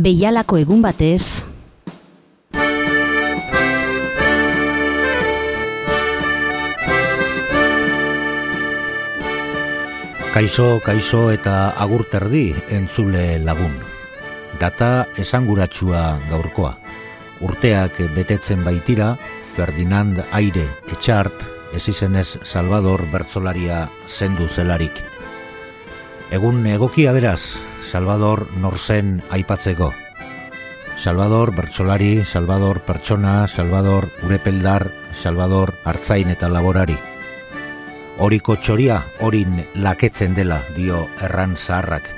Beialako egun batez, Kaixo, kaixo eta agurterdi entzule lagun. Data esanguratsua gaurkoa. Urteak betetzen baitira, Ferdinand Aire etxart, ezizenez Salvador Bertzolaria zendu zelarik. Egun egokia beraz, Salvador Norzen aipatzeko. Salvador Bertsolari, Salvador Pertsona, Salvador Urepeldar, Salvador Artzain eta Laborari horiko txoria horin laketzen dela dio erran zaharrak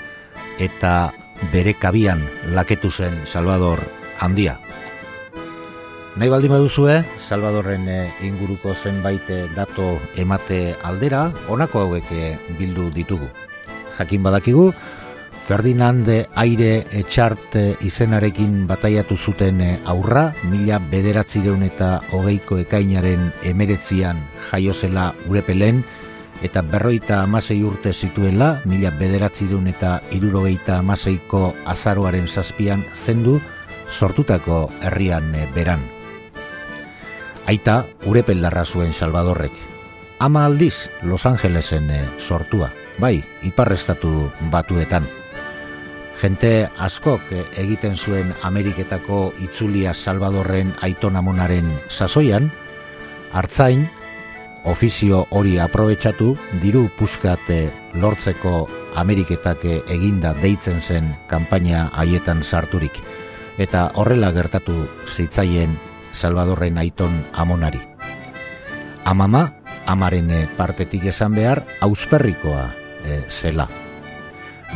eta bere kabian laketu zen Salvador handia. Nahi baldin baduzue, Salvadorren eh, inguruko zenbait eh, dato emate aldera, honako hauek eh, bildu ditugu. Jakin badakigu, Ferdinand Aire Etxart izenarekin bataiatu zuten aurra, mila bederatzi deun eta hogeiko ekainaren emeretzian jaiozela urepelen, eta berroita amasei urte zituela, mila bederatzi deun eta irurogeita amaseiko azaroaren zazpian zendu, sortutako herrian beran. Aita, urepeldarra zuen Salvadorrek. Ama aldiz, Los Angelesen sortua, bai, iparrestatu batuetan. Jente askok egiten zuen Ameriketako itzulia Salvadorren aitonamonaren sasoian, hartzain, ofizio hori aprobetsatu, diru puskat lortzeko Ameriketak eginda deitzen zen kanpaina haietan sarturik. Eta horrela gertatu zitzaien Salvadorren aiton amonari. Amama, amaren partetik esan behar, ausperrikoa e, zela.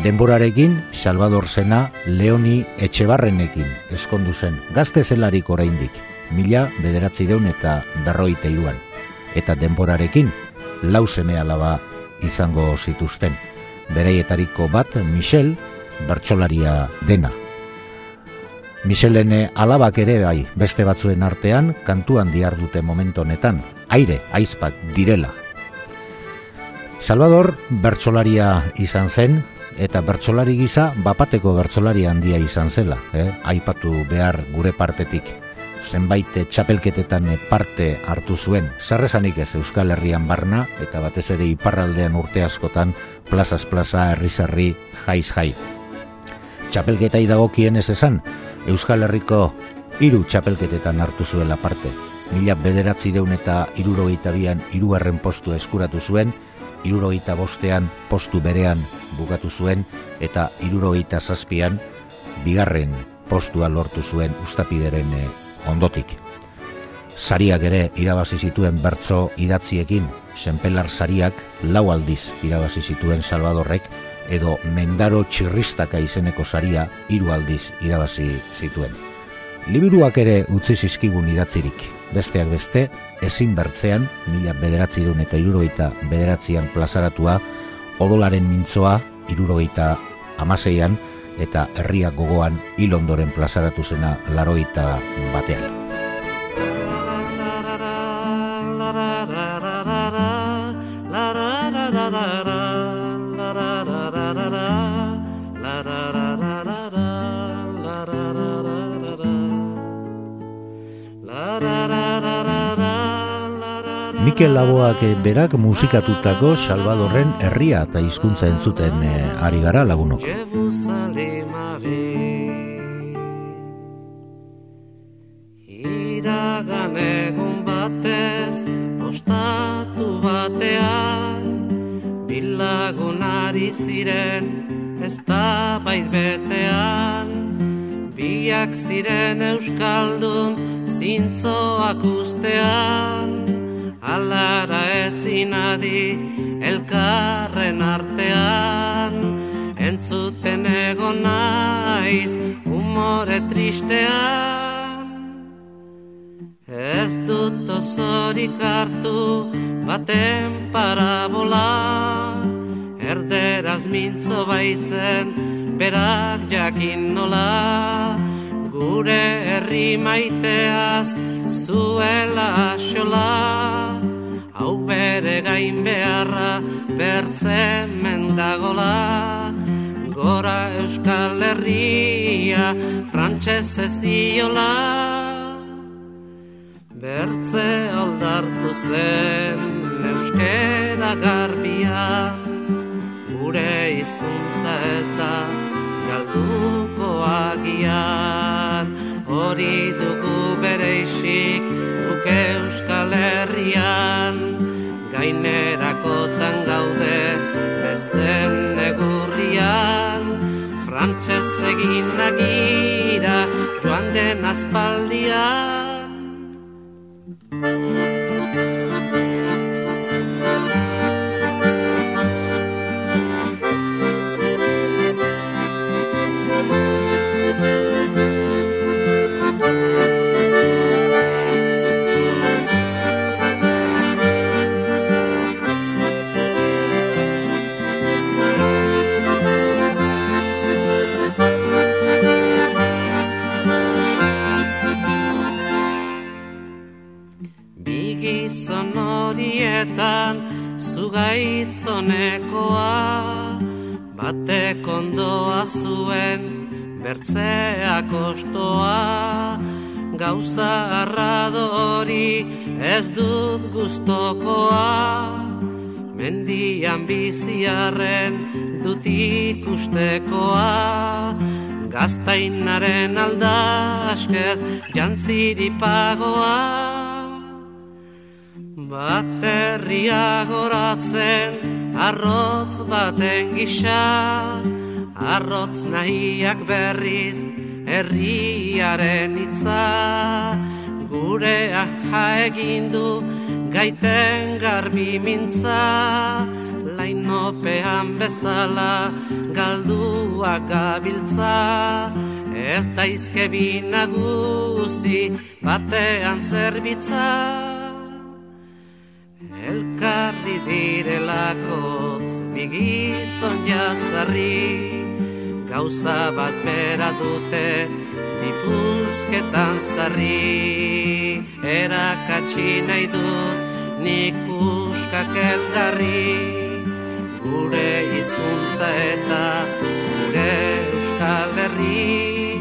Denborarekin, Salvador zena Leoni Etxebarrenekin eskondu zen, gazte zelarik oraindik, mila bederatzi deun eta berroite iruan. Eta denborarekin, lau seme alaba izango zituzten. Bereietariko bat, Michel, bertsolaria dena. Michelen alabak ere bai, beste batzuen artean, kantuan diardute momentu honetan, aire, aizpak, direla. Salvador, bertsolaria izan zen, eta bertsolari gisa bapateko bertsolari handia izan zela, eh? aipatu behar gure partetik. Zenbait txapelketetan parte hartu zuen, sarrezanik ez Euskal Herrian barna, eta batez ere iparraldean urte askotan, plazaz plaza, herrizarri, jaiz jai. Txapelketa idagokien ez esan, Euskal Herriko hiru txapelketetan hartu zuela parte. Mila bederatzi deun eta irurogeita bian irugarren postu eskuratu zuen, irurogeita bostean postu berean bukatu zuen eta irurogeita zazpian bigarren postua lortu zuen ustapideren eh, ondotik. Sariak ere irabazi zituen bertso idatziekin, senpelar sariak lau aldiz irabazi zituen Salvadorrek edo mendaro txirristaka izeneko saria hiru aldiz irabazi zituen. Liburuak ere utzi zizkigun idatzirik, besteak beste, ezin bertzean, mila bederatzi eta irurogeita bederatzian plazaratua, odolaren mintzoa, irurogeita amaseian, eta herriak gogoan ilondoren plazaratu zena laroita batean. Mikel Laboak berak musikatutako Salvadorren herria eta hizkuntza entzuten e, ari gara lagunok. Iragan egun batez, ostatu batean, bilagunari ziren, ez da bait betean, biak ziren euskaldun, zintzoak ustean, alara ezin adi elkarren artean. Entzuten egon naiz umore tristean. Ez dut osorik hartu baten parabola. Erderaz mintzo baitzen berak jakin nola. Gure herri maiteaz zuela xola hau bere gain beharra bertzen mendagola. Gora Euskal Herria frantxez eziola. Bertze aldartu zen euskera garbia. Gure hizkuntza ez da galduko agian. Hori dugu bere isik euskal herrian gainerakotan gaude besten negurrian. Frantxez egin nagira joan den aspaldian zugaitzonekoa bate kondoa zuen bertzeak ostoa. Gauza arradori ez dut guztokoa mendian biziarren dut ikustekoa. Gaztainaren aldaskez jantziri pagoa Baterria goratzen arrotz baten gisa. Arrotz nahiak berriz herriaren itza Gure aha egindu gaiten garbi mintza. Lainopean bezala galdua gabiltza. Ez daizke binaguzi batean zerbitza Elkarri direlakotz bigizon jazarri Gauza bat bera dute dipuzketan zarri Erakatsi nahi dut nik uskak elgarri Gure hizkuntza eta gure euskal herri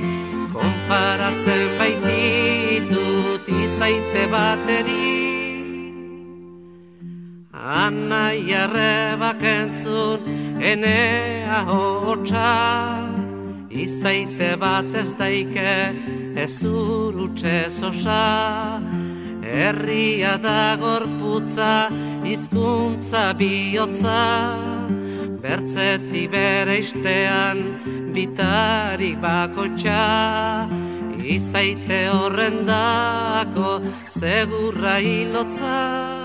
Konparatzen baititut izaite bateri Anai arrebak entzun enea hotxa Izaite bat ez daike ez urutxe zosa. Herria da gorputza izkuntza bihotza. Bertzeti bere istean bitarik bakotxa Izaite horrendako segurra hilotza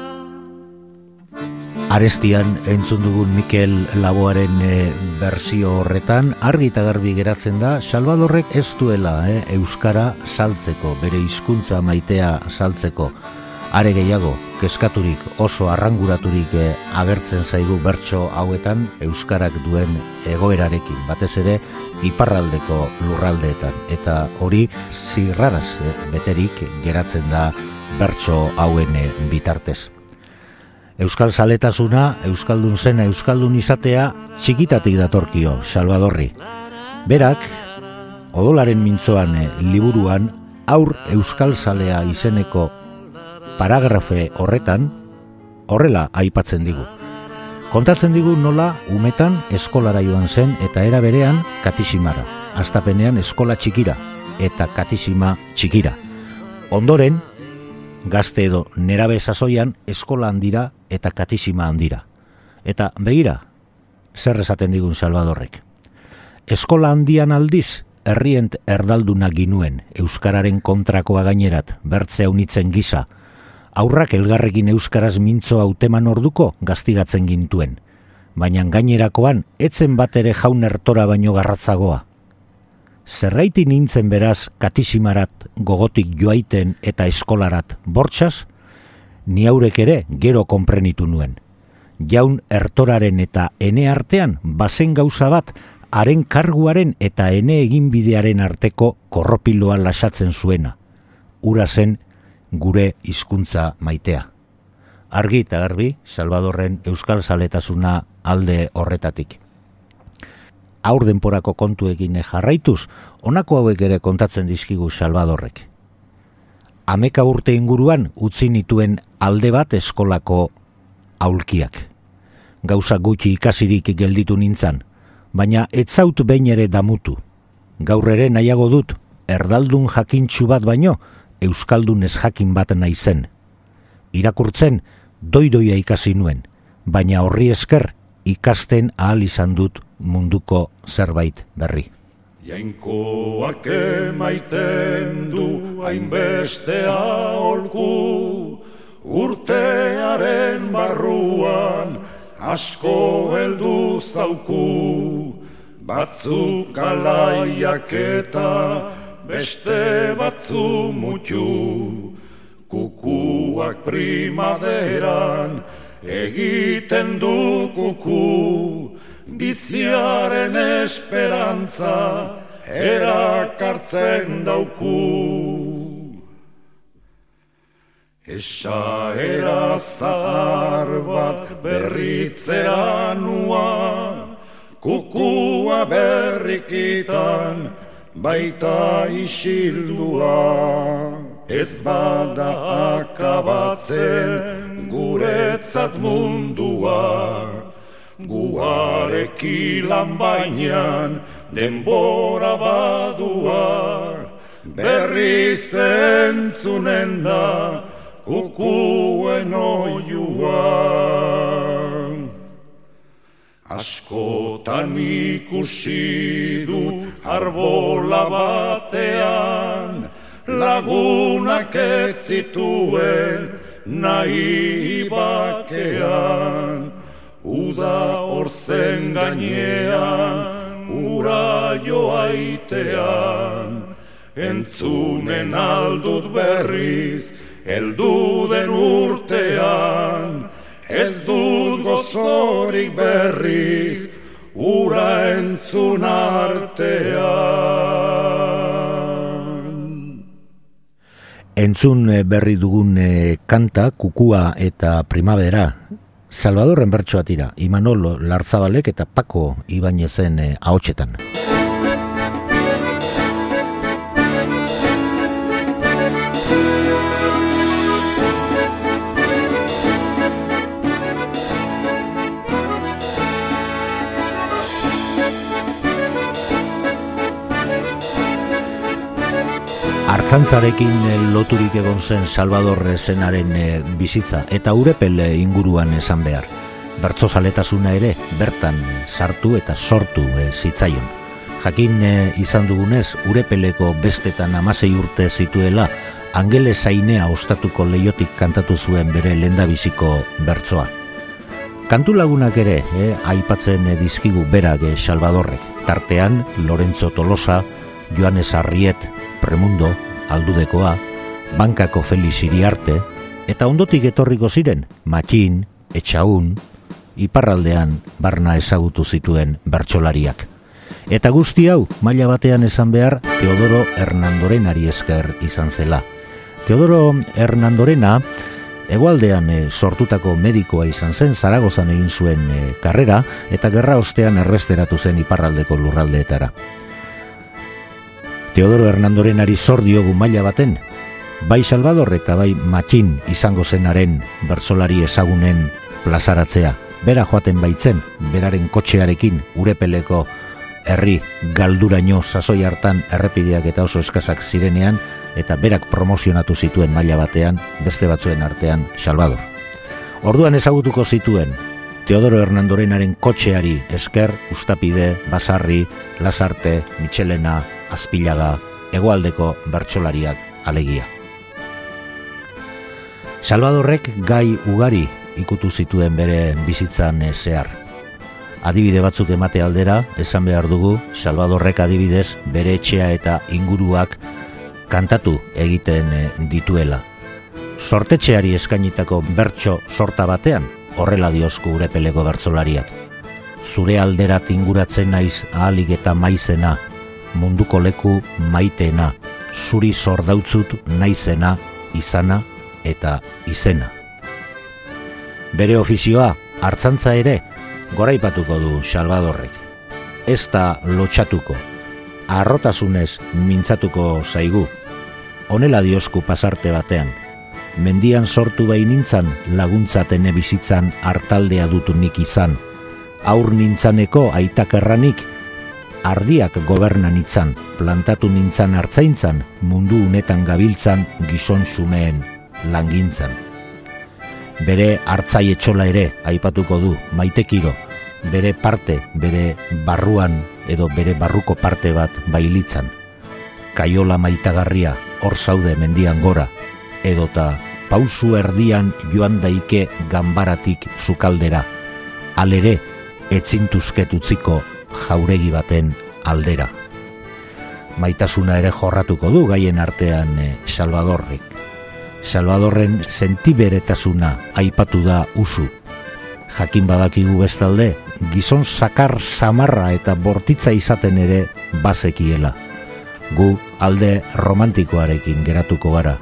Arestian entzun dugun Mikel Laboaren e, bersio horretan argi eta garbi geratzen da Salvadorrek ez duela e, euskara saltzeko, bere hizkuntza maitea saltzeko. Are gehiago, keskaturik oso arranguraturik e, agertzen zaigu bertso hauetan euskarak duen egoerarekin, batez ere iparraldeko lurraldeetan eta hori zirraraz e, beterik geratzen da bertso hauen bitartez. Euskal Zaletasuna, Euskaldun zena, Euskaldun izatea, txikitatik datorkio, Salvadorri. Berak, odolaren mintzoan eh, liburuan, aur Euskal Zalea izeneko paragrafe horretan, horrela aipatzen digu. Kontatzen digu nola, umetan, eskolara joan zen eta era berean, katisimara. Astapenean eskola txikira eta katisima txikira. Ondoren, gazte edo nerabe sasoian eskola handira eta katisima handira. Eta begira, zer esaten digun Salvadorrek. Eskola handian aldiz, herrient erdalduna ginuen, Euskararen kontrakoa gainerat, bertze unitzen gisa, aurrak elgarrekin Euskaraz mintzo hauteman orduko gaztigatzen gintuen, baina gainerakoan etzen bat ere jaun ertora baino garratzagoa, zerraiti nintzen beraz katisimarat gogotik joaiten eta eskolarat bortxaz, ni haurek ere gero konprenitu nuen. Jaun ertoraren eta ene artean bazen gauza bat haren karguaren eta ene eginbidearen arteko korropiloa lasatzen zuena. Ura zen gure hizkuntza maitea. Argi eta garbi, Salvadorren Euskal Zaletasuna alde horretatik. Aur denporako kontuekin jarraituz, honako hauek ere kontatzen dizkigu Salvadorrek. Ameka urte inguruan utzi nituen alde bat eskolako aulkiak. Gauza gutxi ikasirik gelditu nintzan, baina etzaut behin ere damutu. Gaur ere nahiago dut, erdaldun jakintxu bat baino, euskaldun ez jakin bat naizen. Irakurtzen, doidoia ikasi nuen, baina horri esker ikasten ahal izan dut munduko zerbait berri. Jainkoak emaiten du hainbeste aholku, urtearen barruan asko heldu zauku, batzuk alaiak eta beste batzu mutu, kukuak primaderan egiten du kuku, biziaren esperantza erakartzen dauku. Esa era zahar bat berritzea nua, kukua berrikitan baita isildua. Ez bada akabatzen guretzat mundua, Guareki lan bainan denbora badua. Berri zentzunen da kukuen oiua Askotan ikusi du arbola batean Lagunak ez zituen nahi bakean Uda orzen gainean, ura joaitean, entzunen aldut berriz, eldu den urtean, ez dut gozorik berriz, ura entzun artean. Entzun berri dugun eh, kanta, kukua eta primavera, Salvadorren bertsoa tira, Imanol Larzabalek eta Paco Ibainezen eh, ahotsetan. Artzantzarekin eh, loturik egon zen Salvador zenaren eh, bizitza eta urepel eh, inguruan esan behar. Bertzo zaletasuna ere bertan sartu eta sortu zitzaion. Jakin izan dugunez urepeleko bestetan amasei urte zituela angele zainea ostatuko leiotik kantatu zuen bere lendabiziko bertzoa. Kantu lagunak ere, aipatzen dizkigu berak Salvadorrek. Tartean, Lorenzo Tolosa, Joanes Arriet, Premundo, Aldudekoa, Bankako Felix Iriarte, eta ondotik etorriko ziren, Makin, Etxaun, Iparraldean barna ezagutu zituen bertsolariak. Eta guzti hau, maila batean esan behar, Teodoro Hernandorenari esker izan zela. Teodoro Hernandorena, Egualdean e, sortutako medikoa izan zen, Zaragozan egin zuen e, karrera, eta gerra ostean erresteratu zen iparraldeko lurraldeetara. Teodoro Hernandorenari zor diogu maila baten, bai Salvador eta bai Makin izango zenaren bersolari ezagunen plazaratzea. Bera joaten baitzen, beraren kotxearekin urepeleko herri galduraino sasoi hartan errepideak eta oso eskazak zirenean, eta berak promozionatu zituen maila batean, beste batzuen artean Salvador. Orduan ezagutuko zituen, Teodoro Hernandorenaren kotxeari esker, ustapide, basarri, lasarte, mitxelena, azpilaga egoaldeko bertsolariak alegia. Salvadorrek gai ugari ikutu zituen bere bizitzan zehar. Adibide batzuk emate aldera, esan behar dugu, Salvadorrek adibidez bere etxea eta inguruak kantatu egiten eh, dituela. Sortetxeari eskainitako bertso sorta batean, horrela diozku urepeleko bertsolariak. Zure alderat inguratzen naiz ahalik eta maizena, munduko leku maiteena, zuri zordautzut naizena, izana eta izena. Bere ofizioa, hartzantza ere, goraipatuko du Salvadorrek. ez da lotxatuko. Arrotasunez mintzatuko zaigu. Honela diosku pasarte batean. Mendian sortu behin nintzan laguntzatene bizitzan hartaldea dutu nik izan. Aur nintzaneko aitakerranik ardiak gobernan itzan, plantatu nintzan hartzaintzan, mundu unetan gabiltzan gizon sumeen langintzan. Bere hartzai etxola ere aipatuko du, maitekiro, bere parte, bere barruan edo bere barruko parte bat bailitzan. Kaiola maitagarria, hor zaude mendian gora, edota pausu erdian joan daike ganbaratik sukaldera. Alere, etzintuzketutziko jauregi baten aldera. Maitasuna ere jorratuko du gaien artean e, Salvadorrek. Salvadorren sentiberetasuna aipatu da usu. Jakin badakigu bestalde, gizon sakar samarra eta bortitza izaten ere bazekiela. Gu alde romantikoarekin geratuko gara,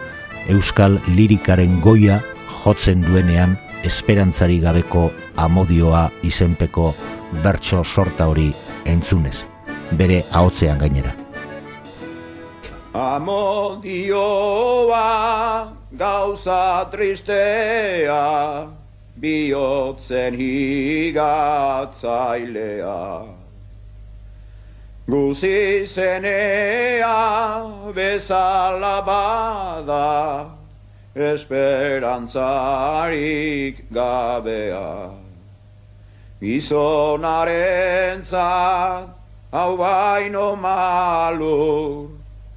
euskal lirikaren goia jotzen duenean esperantzari gabeko amodioa izenpeko bertso sorta hori entzunez, bere ahotzean gainera. Amodioa gauza tristea, bihotzen higatzailea. Guzi zenea bezala bada, esperantzarik gabea. Gizonaren zat, hau baino malur,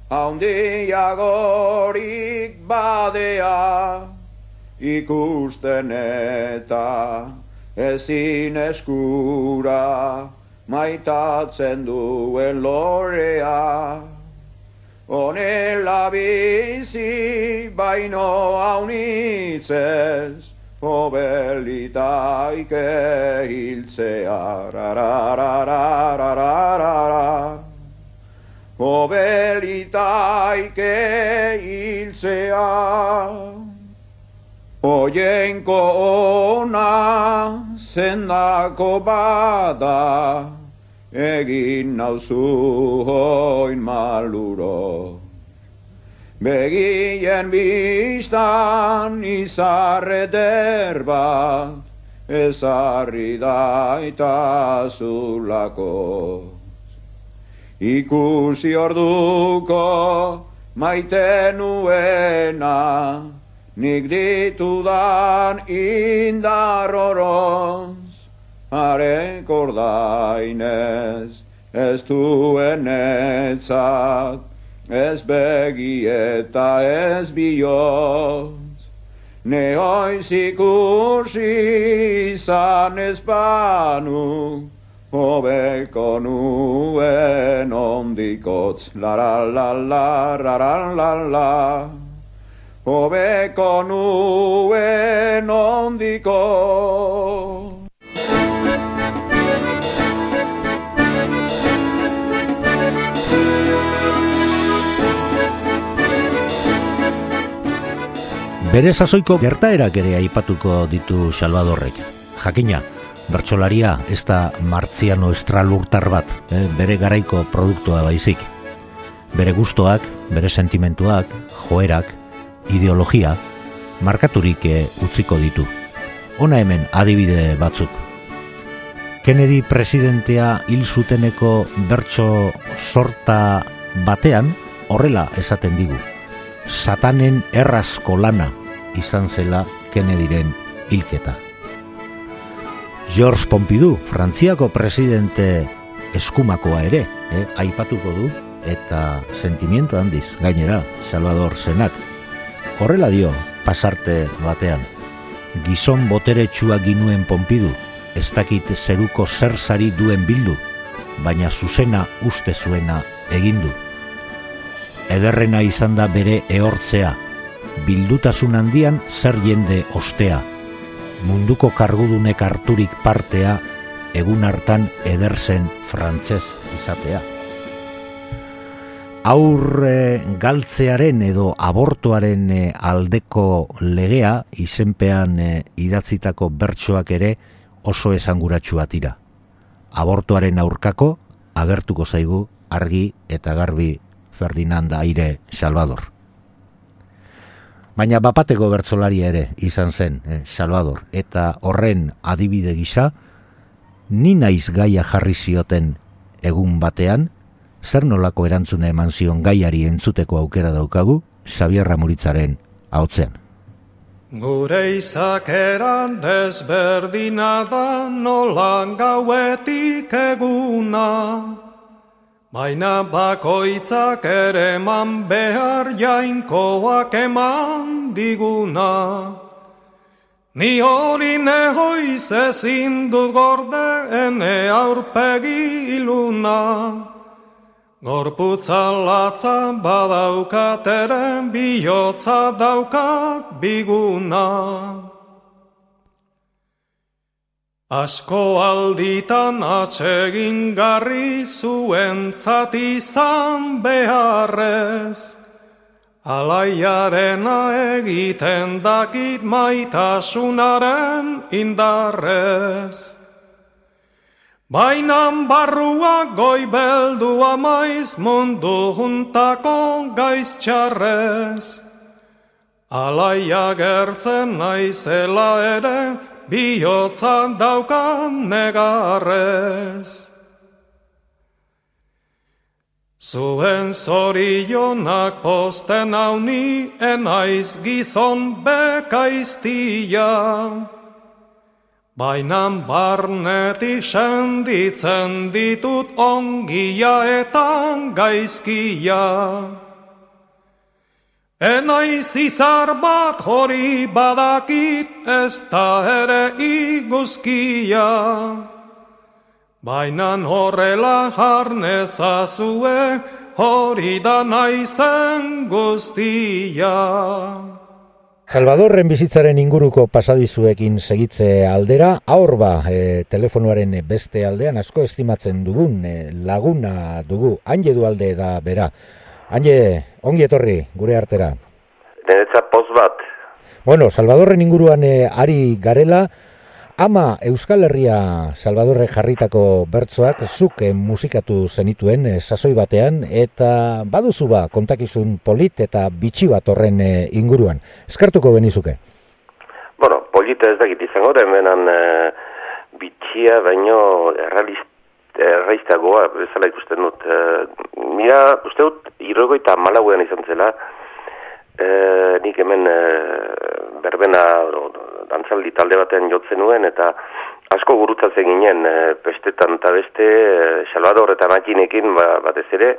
haundiagorik badea, ikusten eta ezin eskura, maitatzen duen lorea. Honela bizi baino haunitzez, Obelitaike hiltzea rarararararara Obelitaike hiltzea Oienko ona zendako bada Egin nauzu hoin maluro Begien biztan izarre derbat, ezarri daita zulako. Ikusi orduko maite nuena, nik ditudan indar oroz, are kordainez, ez duen etzat, ez begi eta ez bihotz. Ne hoiz ikusi izan ez banu, hobeko nuen ondikotz. La la la la, la la la la, hobeko nuen ondikotz. Bere sasoiko gertaerak ere aipatuko ditu Salvadorrek. Jakina, bertsolaria ez da martziano estralurtar bat, eh, bere garaiko produktua baizik. Bere gustoak, bere sentimentuak, joerak, ideologia, markaturik eh, utziko ditu. Ona hemen adibide batzuk. Kennedy presidentea hil zuteneko bertso sorta batean horrela esaten digu. Satanen errazko lana izan zela Kennedyren hilketa. George Pompidou, Frantziako presidente eskumakoa ere, eh, aipatuko du eta sentimiento handiz gainera Salvador Senak. Horrela dio pasarte batean. Gizon botere txua ginuen Pompidou, ez dakit zeruko zersari duen bildu, baina zuzena uste zuena egindu. Ederrena izan da bere ehortzea, bildutasun handian zer jende ostea. Munduko kargudunek harturik partea, egun hartan ederzen frantzez izatea. Aurre galtzearen edo abortuaren eh, aldeko legea izenpean eh, idatzitako bertsoak ere oso esanguratsua tira. Abortuaren aurkako agertuko zaigu argi eta garbi Ferdinand Aire Salvador. Baina bapateko bertzolaria ere izan zen eh, Salvador eta horren adibide gisa ni naiz gaia jarri zioten egun batean zer nolako erantzune eman zion gaiari entzuteko aukera daukagu Xavier Ramuritzaren ahotzean. Gure izakeran desberdina da nolan gauetik eguna, baina bakoitzak ere man behar jainkoak eman diguna. Ni hori nehoiz ezin dut gorde ene aurpegi iluna, Gorputza latza badaukateren bihotza daukat biguna. Asko alditan atsegin garri zuen izan beharrez, Alaiarena egiten dakit maitasunaren indarrez. Bainan barrua goi beldu amaiz mundu juntako gaiz txarrez. Alaia gertzen naizela ere bihotza daukan negarrez. Zuen zorionak posten hauni enaiz gizon bekaiztia. Bainan barnetik senditzen ditut ongia eta gaizkia. Enaiz izar bat hori badakit ez da ere iguzkia. Bainan horrela jarnezazue hori da naizen guztia. Salvadorren bizitzaren inguruko pasadizuekin segitze aldera, aur ba, e, telefonuaren beste aldean asko estimatzen dugun e, laguna dugu, hain du alde da bera. Hain ongi etorri, gure artera. Denetza poz bat. Bueno, Salvadorren inguruan e, ari garela, Ama Euskal Herria Salvadorre jarritako bertsoak zuk eh, musikatu zenituen eh, sasoi batean eta baduzu ba kontakizun polit eta bitxi bat horren eh, inguruan. Eskartuko benizuke? Bueno, polita ez dakit izango hemenan bitxia baino errealist, erreiztagoa bezala ikusten dut. mira, uste dut, irrogo eta malauean izan zela, nik hemen berbena, dantzaldi talde baten jotzen nuen, eta asko gurutzatzen ginen, e, pestetan eta beste, e, Salvador eta Makinekin ba, batez ere,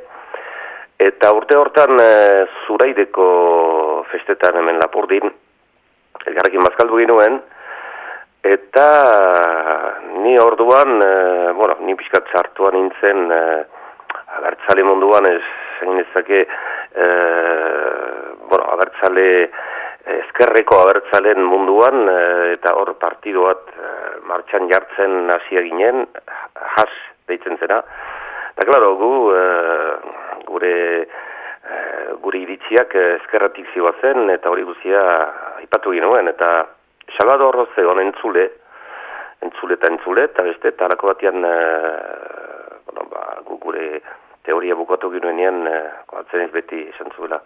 eta urte hortan e, zuraideko festetan hemen lapurdin, elgarrekin bazkaldu ginuen, eta ni orduan, e, bueno, ni pixkat zartuan nintzen, e, abertzale munduan, ez, zein ezake, e, bueno, abertzale, ezkerreko abertzalen munduan eh, eta hor partidu bat eh, martxan jartzen hasia ginen has deitzen zena. Eta klaro gu e, gure e, gure iritziak ezkerratik zioa zen eta hori guzia aipatu ginuen eta Salvador Roze hon entzule entzule eta entzule eta beste talako batean e, bueno, ba, gu gure teoria bukatu ginoenean e, ez beti esan zuela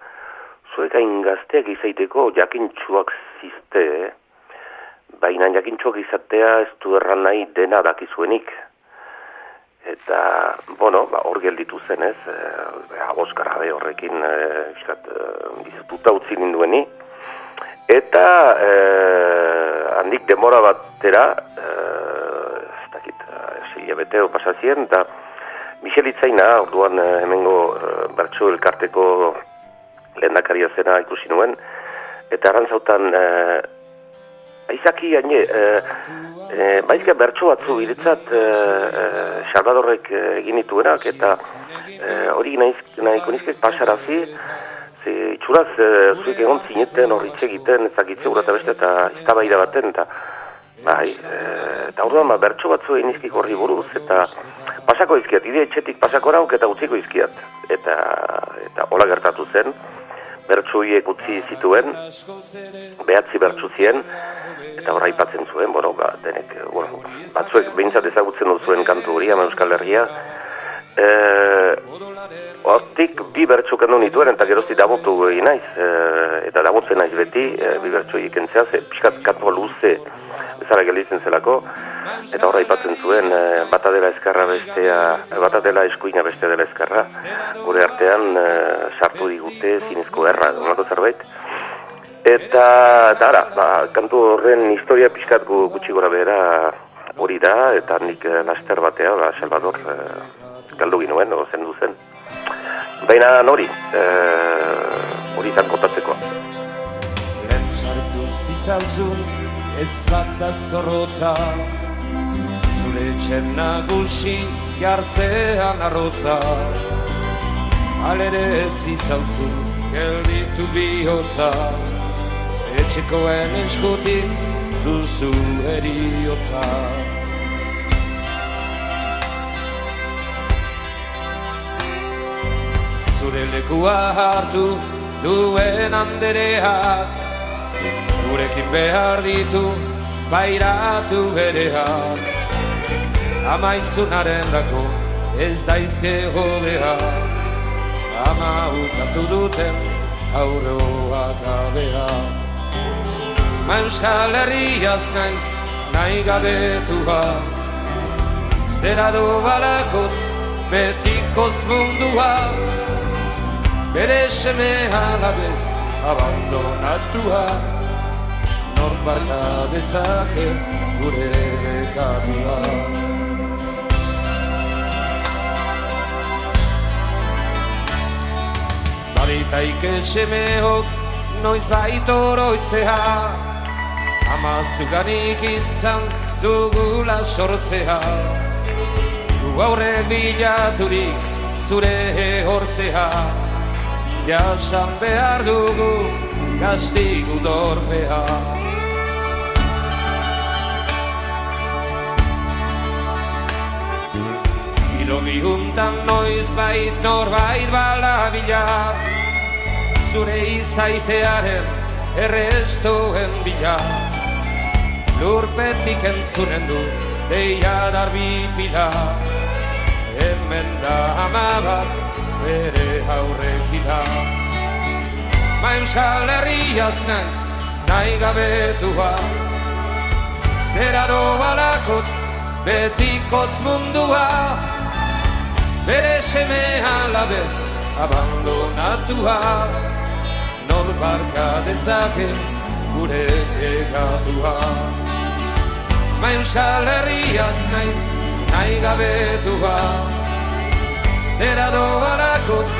zuek hain gazteak izaiteko jakintxuak ziste, eh? baina jakintxuak izatea ez du erran nahi dena dakizuenik. Eta, bueno, ba, hor gelditu zen ez, e, aboskara be horrekin e, iskat, e, utzi nindueni. Eta, e, handik demora batera, e, ez dakit, e, beteo pasazien, eta Michel Itzaina, orduan hemengo e, bertso elkarteko lehendakaria zena ikusi nuen, eta arantzautan, e, aizaki gaine, e, e, baizka bertso batzu iretzat e, Salvadorrek egin dituenak, eta hori nahi nahiko nizkek pasarazi, itxuraz e, zuik egon zineten hori egiten ezakitze eta beste, eta iztabaida baten, eta Bai, eta orduan ba, bertso batzu egin izkik horri buruz, eta pasako izkiat, ide etxetik pasako rauk eta utziko izkiat. Eta, eta hola gertatu zen, bertsuiek utzi zituen, behatzi bertsu zien, eta horra ipatzen zuen, bueno, ba, denek, bueno, batzuek behintzat ezagutzen dut zuen kantu hori, ama Euskal Herria, e, hortik bi bertxo kendu nituen, eta gerozti dabotu egin naiz, e, eta dabotzen naiz beti, e, bi bertxo egin zea, ze pixkat kantua luze bezala gelitzen zelako, eta horra ipatzen zuen, e, bata dela eskarra bestea, bata dela eskuina bestea dela eskarra, gure artean e, sartu digute zinezko erra, onako zerbait, Eta, dara, ba, kantu horren historia pixkat gutxi gora behera hori da, eta nik laster batea, ba, Salvador, eh, galdu ginoen, no, zen. Baina hori, eh, hori izan kontatzeko. Lehen sartu zizalzun, ez bat da zorrotza, zure txen nagusi, jartzean arrotza. Alere ez zizalzun, gelditu bihotza, etxekoen eskutik, duzu eriotza Zure lekua hartu duen andereak. Gurekin behar ditu bairatu ereak Amaizunaren dako ez daizke jodea Ama ukatu duten auroak abeak Ma euskal herriaz naiz nahi gabetua. Zera du balakotz betikoz mundua Bere seme alabez abandonatua. Nor barka dezake gure bekatua Balitaike semeok noiz baitoroitzea Ama zuganik izan dugula sortzea. Du aurre bilaturik zure horztea Jasan behar dugu gastigu dorpea Ilogi huntan noiz bait norbait bala bila Zure izaitearen errestoen bila. Lurpetik entzunen du deia darbi pila. Hemen da ama bat bere Ma euskal herriaz naiz nahi gabetua Zera balakotz betikoz mundua. Bere seme alabez abandonatua. Nor barka dezake gure egatua Ma euskal herriaz naiz nahi gabetua Zera doarakotz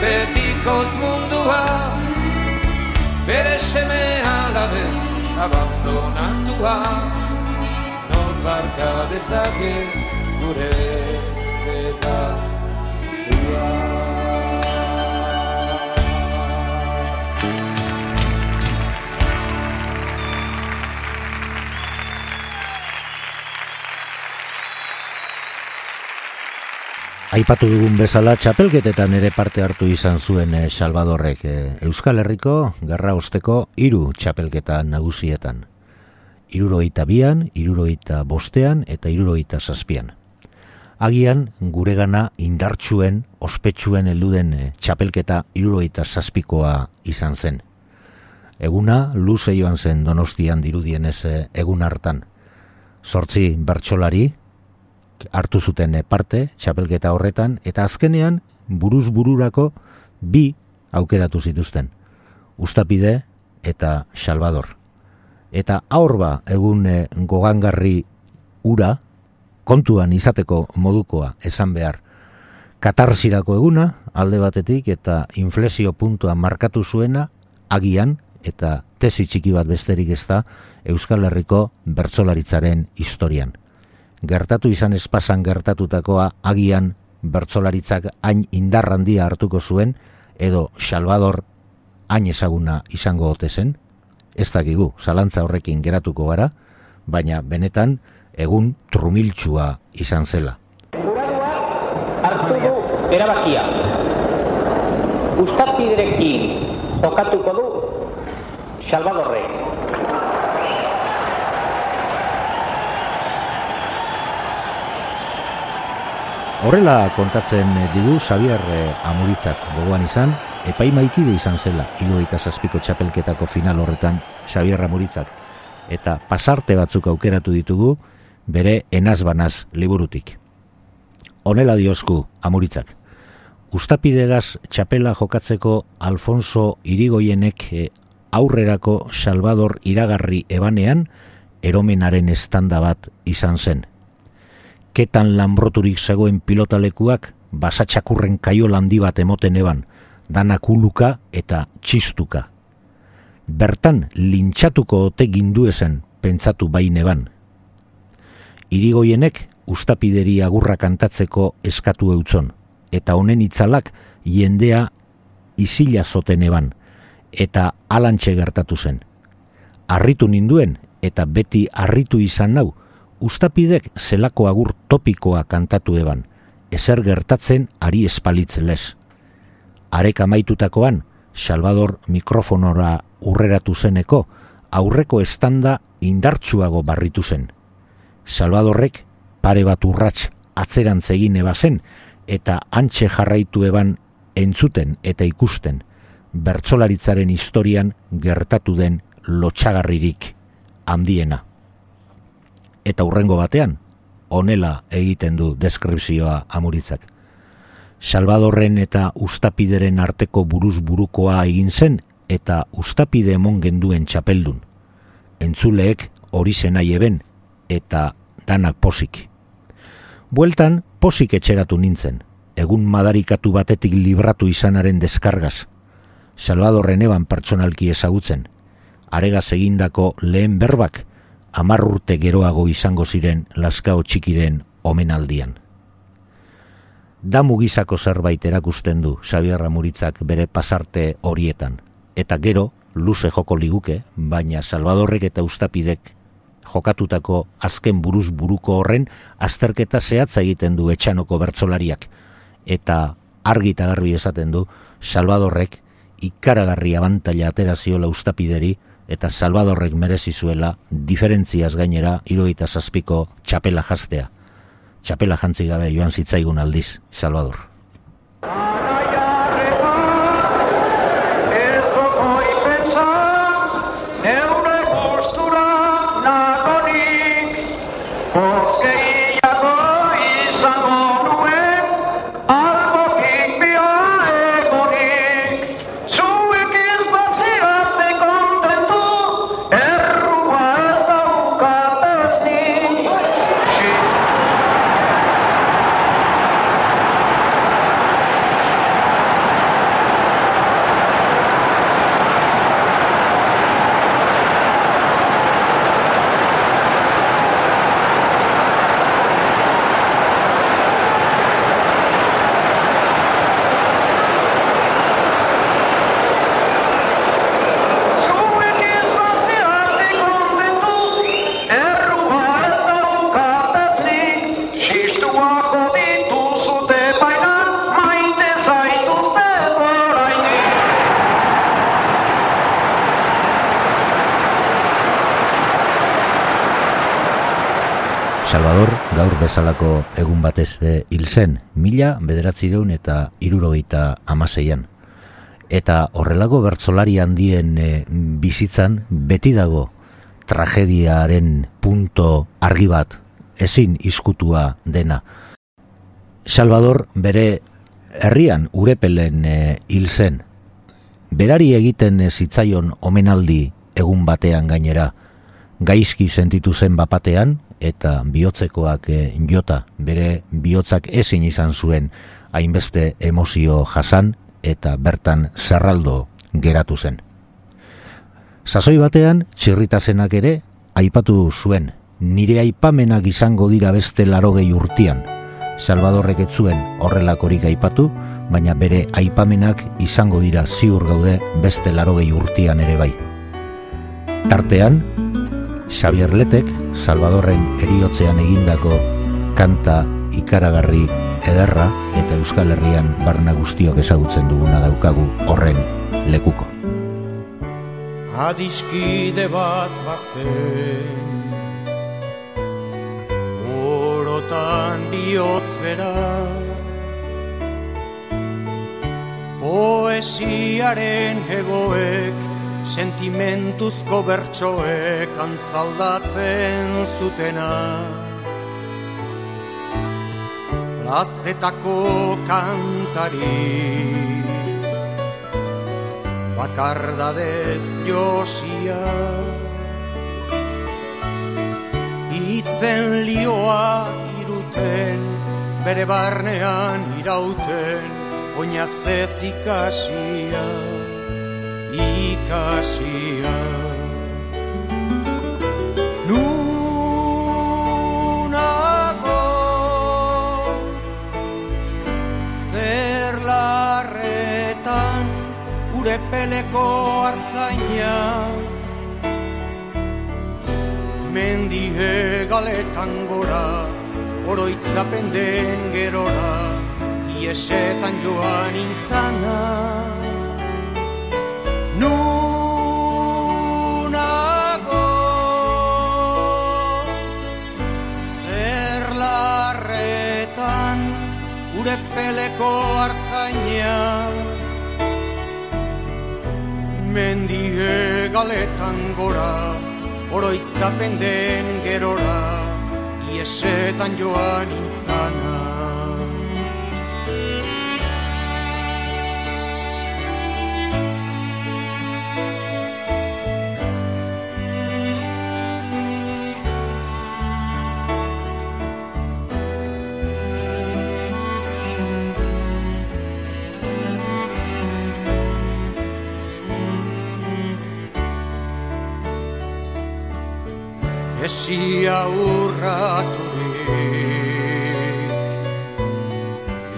betikoz mundua Bere seme alabez abandonatua Non barka dezake gure egatua Aipatu dugun bezala txapelketetan ere parte hartu izan zuen eh, Salvadorrek eh, Euskal Herriko gerra osteko hiru txapelketa nagusietan. Iruroita bian, iruroita bostean eta iruroita zazpian. Agian guregana indartsuen, ospetsuen elduden eh, txapelketa iruroita zazpikoa izan zen. Eguna luze joan zen donostian dirudienez egun hartan. Sortzi bertsolari, hartu zuten parte txapelketa horretan eta azkenean buruz bururako bi aukeratu zituzten. Ustapide eta Salvador. Eta aurba egun eh, gogangarri ura kontuan izateko modukoa esan behar katarsirako eguna alde batetik eta inflexio puntua markatu zuena agian eta tesi txiki bat besterik ez da Euskal Herriko bertsolaritzaren historian gertatu izan espasan gertatutakoa agian bertsolaritzak hain indarrandia hartuko zuen edo Salvador hain ezaguna izango ote zen? Ez dakigu zalantza horrekin geratuko gara baina benetan egun trumiltsua izan zela. Hartu du erabakia. Ustapiderekin jokatuko du Salvadorrek Horrela kontatzen digu Xavier eh, Amuritzak gogoan izan, epaimaikide izan zela, irugaita zazpiko txapelketako final horretan Xavier Amuritzak. Eta pasarte batzuk aukeratu ditugu, bere enazbanaz liburutik. Honela diosku Amuritzak. Ustapidegaz txapela jokatzeko Alfonso Irigoienek eh, aurrerako Salvador iragarri ebanean, eromenaren estanda bat izan zen ketan lanbroturik zegoen pilotalekuak basatxakurren kaio landi bat emoten eban, danak uluka eta txistuka. Bertan lintxatuko ote gindu ezen pentsatu bain eban. Irigoienek ustapideri agurra kantatzeko eskatu eutzon, eta honen itzalak jendea izila zoten eban, eta alantxe gertatu zen. Arritu ninduen, eta beti arritu izan nau, ustapidek zelako agur topikoa kantatu eban, ezer gertatzen ari espalitz lez. Arek amaitutakoan, Salvador mikrofonora urreratu zeneko, aurreko estanda indartsuago barritu zen. Salvadorrek pare bat urrats atzerantz egin ebazen, eta antxe jarraitu eban entzuten eta ikusten, bertzolaritzaren historian gertatu den lotxagarririk handiena eta urrengo batean, honela egiten du deskripzioa amuritzak. Salvadorren eta ustapideren arteko buruz burukoa egin zen eta ustapide emon genduen txapeldun. Entzuleek hori zenai eben eta danak posik. Bueltan posik etxeratu nintzen, egun madarikatu batetik libratu izanaren deskargaz. Salvadorren eban pertsonalki ezagutzen, aregaz egindako lehen berbak, amar urte geroago izango ziren laskao txikiren omenaldian. Da mugizako zerbait erakusten du Xabier Ramuritzak bere pasarte horietan, eta gero luze joko liguke, baina Salvadorrek eta Ustapidek jokatutako azken buruz buruko horren azterketa zehatza egiten du etxanoko bertzolariak, eta argi eta garbi esaten du Salvadorrek ikaragarri abantaila ateraziola Ustapideri, eta Salvadorrek merezi zuela diferentziaz gainera iruita zazpiko txapela jastea. Txapela jantzi gabe joan zitzaigun aldiz. Salvador bezalako egun batez e, hil zen, mila bederatzireun eta irurogeita amaseian. Eta horrelago bertzolari handien e, bizitzan beti dago tragediaren punto argi bat, ezin iskutua dena. Salvador bere herrian urepelen e, hil zen. Berari egiten zitzaion omenaldi egun batean gainera, gaizki sentitu zen bapatean, eta bihotzekoak e, jota bere bihotzak ezin izan zuen hainbeste emozio jasan eta bertan zerraldo geratu zen. Sasoi batean, txirritazenak ere, aipatu zuen, nire aipamenak izango dira beste larogei urtian. Salvadorrek ez zuen horrelakorik aipatu, baina bere aipamenak izango dira ziur gaude beste larogei urtian ere bai. Tartean, Xavier Letek, Salvadorren eriotzean egindako kanta ikaragarri ederra eta Euskal Herrian barna guztiok ezagutzen duguna daukagu horren lekuko. Adiskide bat bazen Oro askotan bihotz bera Poesiaren egoek sentimentuzko bertsoek antzaldatzen zutena. Plazetako kantari Bakardadez josia. Itzen lioa iruten Bere barnean irauten Oinazez ikasia Ikasia Nunago Zer larretan Ure peleko hartzaina. Mendie galetan gora Oroitzapen den gerora Iesetan joan intzana Nunago. Zer larretan Ure peleko hartzaina Mendie galetan gora Oroitzapen den gerora Iesetan joan intzana Esia urraturik.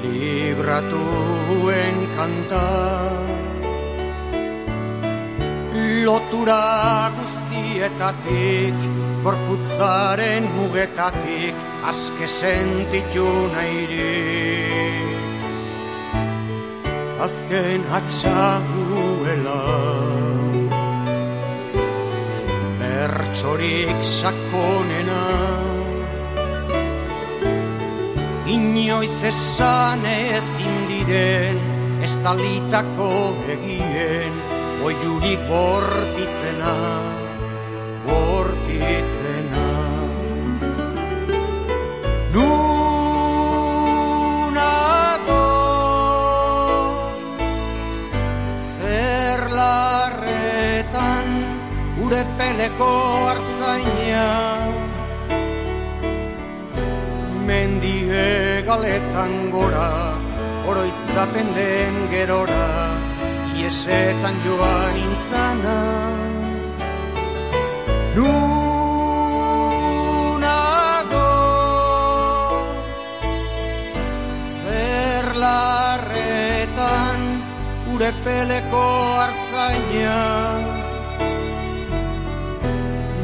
Libratuen kanta Lotura guztietatik Gorputzaren mugetatik Azke sentitu nahirik. Azken atxaguela bertsorik sakonena. Inoiz esan ezin diren estalitako egien Oiurik bortitzena, bortitzena Ure peleko hartzaina Mendie galetan gora Oroitzapen den gerora Iesetan joan intzana Nunago Zer larretan Ure peleko hartzaina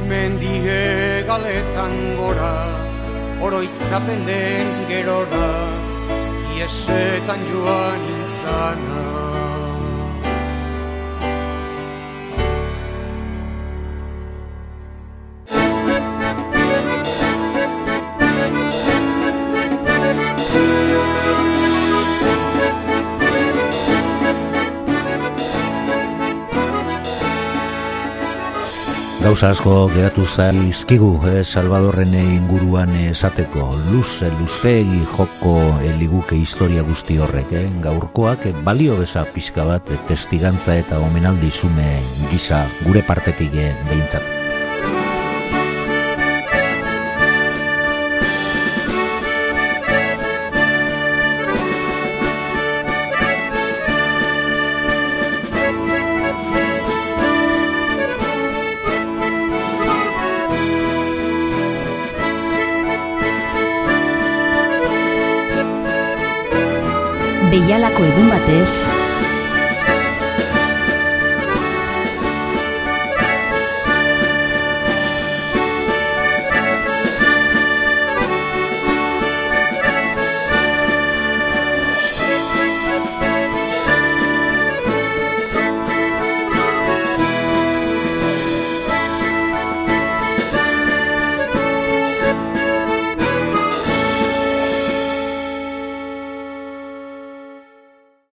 Mendie galetan gora Oroitzapen den gerora Iesetan joan intzana Gauza asko geratu zaizkigu eh, Salvadorren inguruan esateko luze luzegi joko liguke historia guzti horrek eh? gaurkoak balio beza pixka bat testigantza eta omenaldi zume gisa gure partetik eh, behintzat. Beialako egun batez,